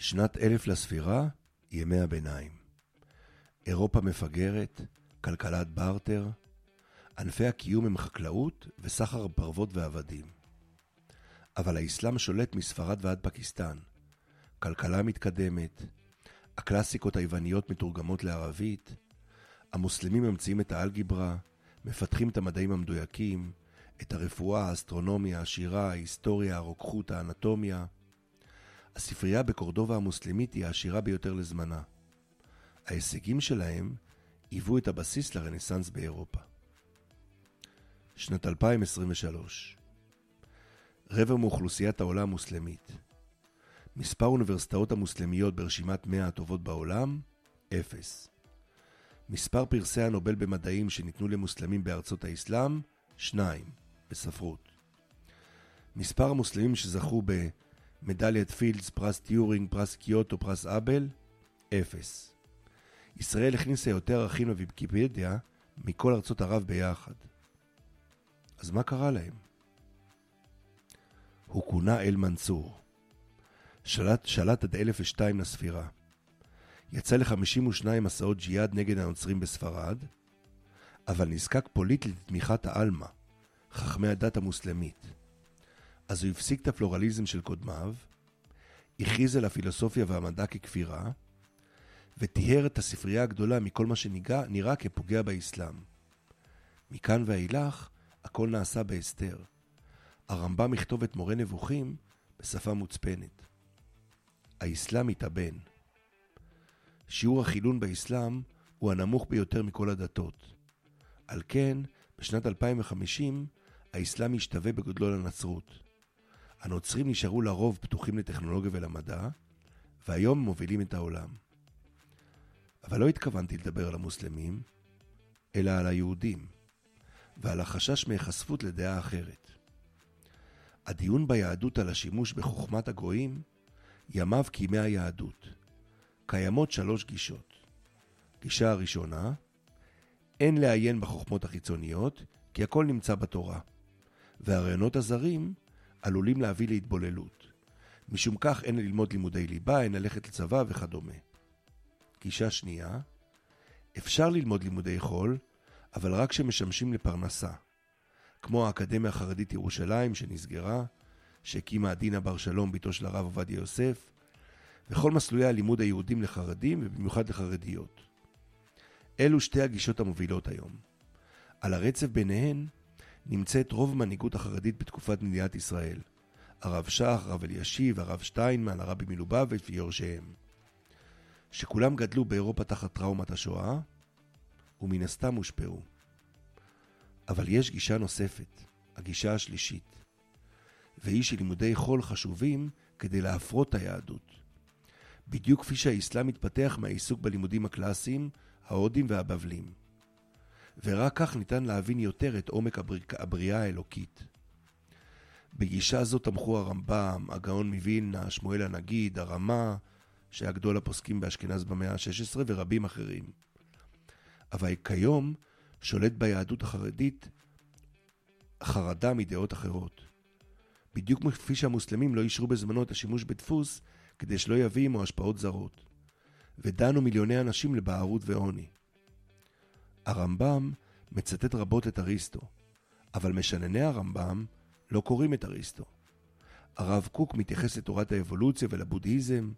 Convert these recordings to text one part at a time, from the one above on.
שנת אלף לספירה, ימי הביניים. אירופה מפגרת, כלכלת בארטר, ענפי הקיום הם חקלאות וסחר פרוות ועבדים. אבל האסלאם שולט מספרד ועד פקיסטן. כלכלה מתקדמת, הקלאסיקות היווניות מתורגמות לערבית, המוסלמים ממציאים את האלגברה, מפתחים את המדעים המדויקים, את הרפואה, האסטרונומיה, השירה, ההיסטוריה, הרוקחות, האנטומיה. הספרייה בקורדובה המוסלמית היא העשירה ביותר לזמנה. ההישגים שלהם היוו את הבסיס לרנסאנס באירופה. שנת 2023 רבע מאוכלוסיית העולם מוסלמית. מספר האוניברסיטאות המוסלמיות ברשימת 100 הטובות בעולם, אפס. מספר פרסי הנובל במדעים שניתנו למוסלמים בארצות האסלאם, שניים, בספרות. מספר המוסלמים שזכו במדליית פילדס, פרס טיורינג, פרס קיוטו, פרס אבל, אפס. ישראל הכניסה יותר ערכים לוויקיפדיה מכל ארצות ערב ביחד. אז מה קרה להם? הוא כונה אל מנצור. שלט, שלט עד 1002 לספירה. יצא ל-52 מסעות ג'יהאד נגד הנוצרים בספרד, אבל נזקק פוליטית לתמיכת העלמא, חכמי הדת המוסלמית. אז הוא הפסיק את הפלורליזם של קודמיו, הכריז על הפילוסופיה והמדע ככפירה, וטיהר את הספרייה הגדולה מכל מה שנראה כפוגע באסלאם. מכאן ואילך, הכל נעשה בהסתר. הרמב"ם יכתוב את מורה נבוכים בשפה מוצפנת. האסלאם התאבן. שיעור החילון באסלאם הוא הנמוך ביותר מכל הדתות. על כן, בשנת 2050, האסלאם ישתווה בגודלו לנצרות. הנוצרים נשארו לרוב פתוחים לטכנולוגיה ולמדע, והיום מובילים את העולם. אבל לא התכוונתי לדבר על המוסלמים, אלא על היהודים, ועל החשש מהיחשפות לדעה אחרת. הדיון ביהדות על השימוש בחוכמת הגויים, ימיו כימי היהדות. קיימות שלוש גישות. גישה הראשונה, אין לעיין בחוכמות החיצוניות, כי הכל נמצא בתורה, והרעיונות הזרים עלולים להביא להתבוללות. משום כך אין ללמוד לימודי ליבה, אין ללכת לצבא וכדומה. גישה שנייה, אפשר ללמוד לימודי חול, אבל רק כשמשמשים לפרנסה. כמו האקדמיה החרדית ירושלים שנסגרה, שהקימה עדינה בר שלום, בתו של הרב עובדיה יוסף, וכל מסלולי הלימוד היהודים לחרדים ובמיוחד לחרדיות. אלו שתי הגישות המובילות היום. על הרצף ביניהן נמצאת רוב המנהיגות החרדית בתקופת מדינת ישראל. הרב שך, הרב אלישיב, הרב שטיינמן, הרבי מלובביץ' ויורשיהם. שכולם גדלו באירופה תחת טראומת השואה, ומן הסתם הושפעו. אבל יש גישה נוספת, הגישה השלישית, והיא שלימודי חול חשובים כדי להפרות את היהדות. בדיוק כפי שהאסלאם מתפתח מהעיסוק בלימודים הקלאסיים, ההודים והבבלים. ורק כך ניתן להבין יותר את עומק הבריא... הבריאה האלוקית. בגישה זו תמכו הרמב"ם, הגאון מווילנה, שמואל הנגיד, הרמ"א, שהיה גדול הפוסקים באשכנז במאה ה-16 ורבים אחרים. אבל כיום שולט ביהדות החרדית חרדה מדעות אחרות. בדיוק כפי שהמוסלמים לא אישרו בזמנו את השימוש בדפוס כדי שלא יביא עמו השפעות זרות. ודנו מיליוני אנשים לבערות ועוני. הרמב"ם מצטט רבות את אריסטו, אבל משנני הרמב"ם לא קוראים את אריסטו. הרב קוק מתייחס לתורת האבולוציה ולבודהיזם,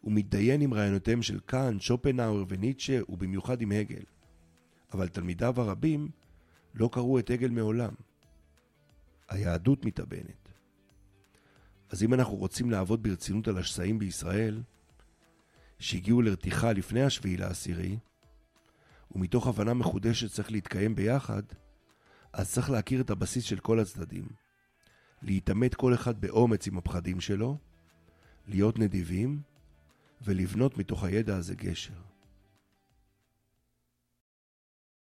הוא מתדיין עם רעיונותיהם של קאנט, שופנהאואר וניטשה, ובמיוחד עם הגל. אבל תלמידיו הרבים לא קראו את הגל מעולם. היהדות מתאבנת. אז אם אנחנו רוצים לעבוד ברצינות על השסעים בישראל, שהגיעו לרתיחה לפני השביעי לעשירי, ומתוך הבנה מחודשת צריך להתקיים ביחד, אז צריך להכיר את הבסיס של כל הצדדים. להתעמת כל אחד באומץ עם הפחדים שלו, להיות נדיבים, ולבנות מתוך הידע הזה גשר.